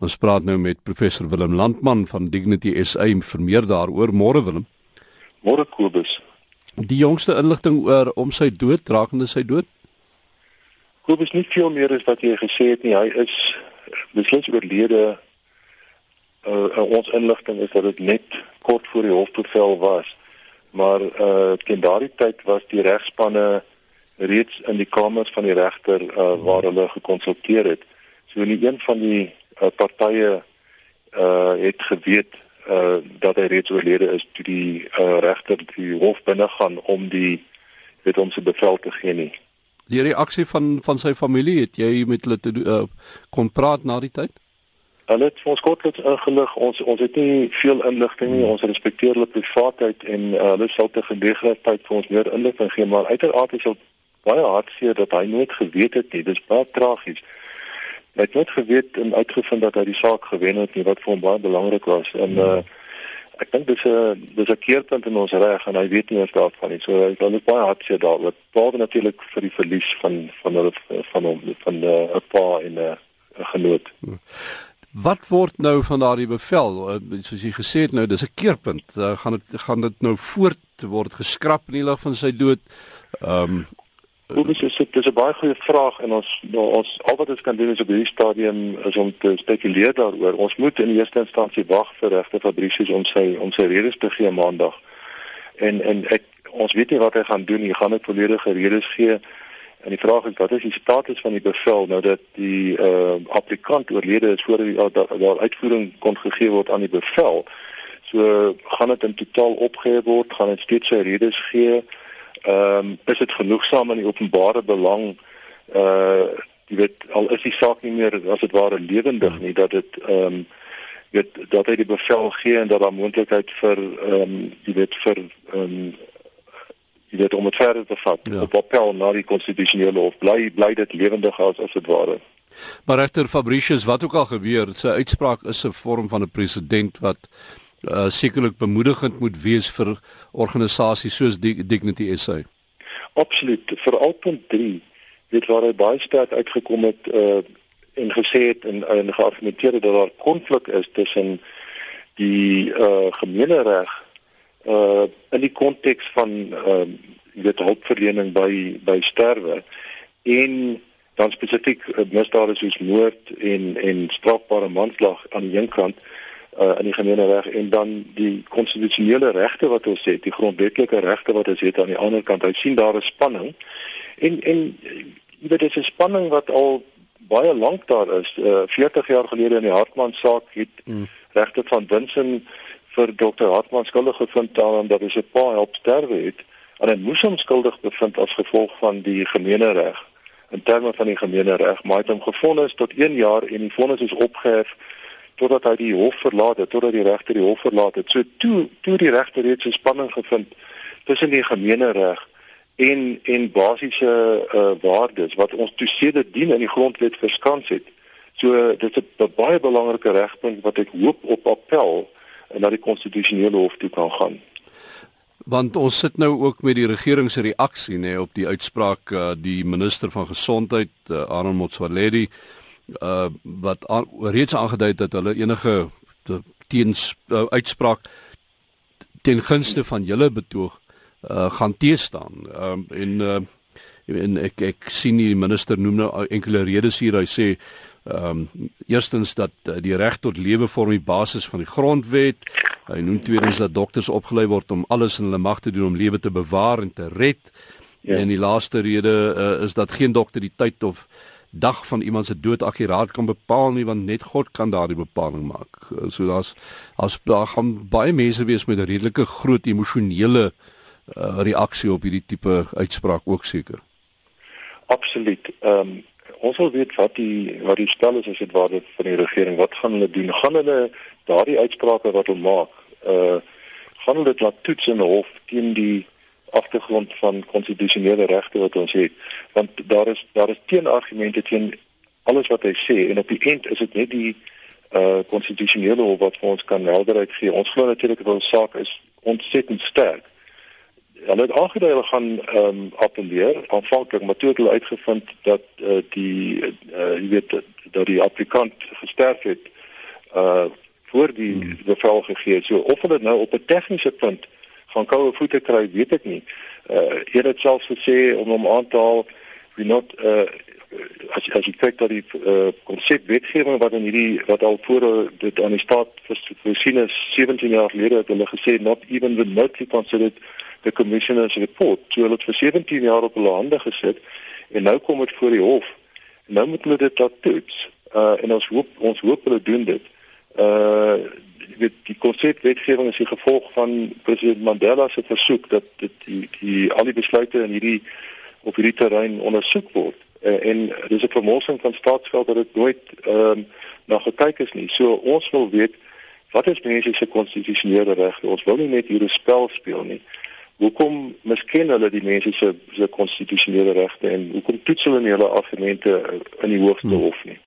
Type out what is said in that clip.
Ons praat nou met professor Willem Landman van Dignity SA vir meer daaroor. Môre Willem. Môre Kobus. Die jongste inligting oor om sy dood, dragende sy dood? Kobus nie veel meer as wat jy gesê het nie. Hy is beslis oorlede. Uh, ons inligting is dat dit net kort voor die hofbevel was. Maar uh teen daardie tyd was die regspanne reeds in die kamers van die regter uh, waar hulle gekonsulteer het. So nie een van die uh, partye uh het geweet uh dat hy reeds oorlede is toe die uh, regter die hof binne gaan om die weet om se bevel te gee nie. Die reaksie van van sy familie het jy met hulle te uh, kon praat na die tyd? Hulle het ons kortliks ingelig. Ons ons het nie veel inligting nie. Ons respekteer hulle privaatheid en uh, hulle sal te geleentheid vir ons meer inligting gee, maar uiteraard is dit baie hartseer dat hy nooit geweet het nie. Dis baie tragies. Hy het net geweet en uitgevind dat hy die saak gewen het nie wat vir hom baie belangrik was. En uh ek dink dis 'n dis 'n keerpunt in ons reg en hy weet nie eers daarvan nie. So hy net baie hartseer daaroor. Behalwe natuurlik vir die verlies van van hulle van hom van 'n uh, pa en 'n uh, genoot. Wat word nou van daardie bevel? Soos jy gesê het nou, dis 'n keerpunt. Uh, gaan dit gaan dit nou voort word geskraap in die lig van sy dood? Ehm um, Kobus is dit is 'n baie goeie vraag en ons nou, ons al wat ons kan doen is op hierdie stadium is om te spekuleer daaroor. Ons moet in eerste instansie wag vir regte Fabricius om sy om sy redes te gee maandag. En en ek ons weet nie wat hy gaan doen nie. Hy gaan net volledige redes gee. En die vraag is wat is die status van die bevel nou dat die uh applikant oorlede is voordat die daar da, uitvoering kon gegee word aan die bevel. So gaan dit in totaal opgehef word, gaan dit steeds sy redes gee ehm um, is dit genoegsaam in die openbare belang? Uh jy weet al is die saak nie meer as dit ware lewendig nie dat dit ehm um, weet dat hy die bevel gee en dat daar moontlikheid vir ehm um, jy weet vir ehm um, jy weet om dit verder te vat ja. op appel na die konstitusionele hof. Bly bly dit lewendig as as dit ware. Maar regter Fabricius wat ook al gebeur sy uitspraak is 'n vorm van 'n president wat uh, sekerlik bemoedigend moet wees vir organisasies soos Dignity SA. Absoluut. Vir al punt 3 weet waar hy baie sterk uitgekom het uh, en gesê het en, en geargumenteer het dat daar konflik is tussen die uh, gemeenereg uh, in die konteks van uh, weet hulpverlening by by sterwe en dan spesifiek uh, misdade soos moord en en strafbare manslag aan die een kant uh, in die gemeenereg en dan die konstitusionele regte wat ons het, die grondwetlike regte wat ons het aan die ander kant. Hy sien daar 'n spanning. En en jy weet dit is 'n spanning wat al baie lank daar is. Uh, 40 jaar gelede in die Hartman saak het mm. regte van Winsin vir Dr. Hartman skuldig gevind daaraan dat hy sy pa help sterwe het en hy moes hom skuldig bevind as gevolg van die gemeenereg in terme van die gemeenereg maar hy het hom gefonnis tot 1 jaar en die vonnis is opgehef totdat hy die hof verlaat het, totdat die regter die hof verlaat het. So toe toe die regter reeds 'n spanning gevind tussen die gemeenereg en en basiese uh, waardes wat ons toe sedert dien in die grondwet verskans het. So dit is 'n baie belangrike regpunt wat ek hoop op appel na die konstitusionele hof toe kan gaan. Want ons sit nou ook met die regering se reaksie nê nee, op die uitspraak uh, die minister van gesondheid uh, Arnold Motsoaledi uh wat aan, reeds aangedui dat hulle enige teens uh, uitspraak ten gunste van julle betoog uh gaan teestaan. Ehm um, en uh en ek ek sien die minister noem nou enkele redes hier. Hy sê ehm um, eerstens dat uh, die reg tot lewe vorm die basis van die grondwet. Hy noem tweedens dat dokters opgelei word om alles in hulle mag te doen om lewe te bewaar en te red. Ja. En die laaste rede uh, is dat geen dokter die tyd of dag van iemand se dood akkuraat kan bepaal nie want net God kan daardie bepaling maak. So daar's as daar gaan baie mense wees met 'n redelike groot emosionele uh, reaksie op hierdie tipe uitspraak ook seker. Absoluut. Ehm um, ons wil weet wat die wat die stel is as dit ware van die regering. Wat gaan hulle doen? Gaan hulle daardie uitsprake wat hulle maak, uh gaan hulle dit laat toets in die hof teen die agtergrond van konstitusionele regte wat ons het want daar is daar is teenargumente teen alles wat hy sê en op die eind is dit net die uh konstitusionele hof wat vir ons kan helderheid gee ons glo natuurlik dat ons saak is ontsettend sterk hulle het aangedui hulle gaan ehm um, appeleer aanvanklik maar toe het hulle uitgevind dat uh, die uh, jy weet dat die applikant gesterf het uh voor die hmm. bevel gegee. So of hulle nou op 'n tegniese punt gaan koue voete kry, weet ek nie. Uh een het selfs gesê om hom aan te haal, we not uh as as jy kyk dat die uh konsep wetgewing wat in hierdie wat al voor dit aan die staat voorsien is 17 jaar gelede het hulle gesê not even remotely considered the commissioner's report. So hulle het vir 17 jaar op hulle hande gesit en nou kom dit voor die hof. Nou moet hulle dit laat toets. Uh en ons hoop ons hoop hulle doen dit. Uh dit die konsep wetgewing is die gevolg van president Mandela se versoek dat dit die, die al die besluite in hierdie op hierdie terrein ondersoek word uh, en dis 'n vermorsing van staatsgeld dat dit nooit ehm um, na gekyk is nie. So ons wil weet wat is mense se konstitusionele regte? Ons wil nie net hier 'n spel speel nie. Hoekom misken hulle die mense se se konstitusionele regte en hoekom toets hulle nie hulle argumente in die hoogste hmm. hof nie?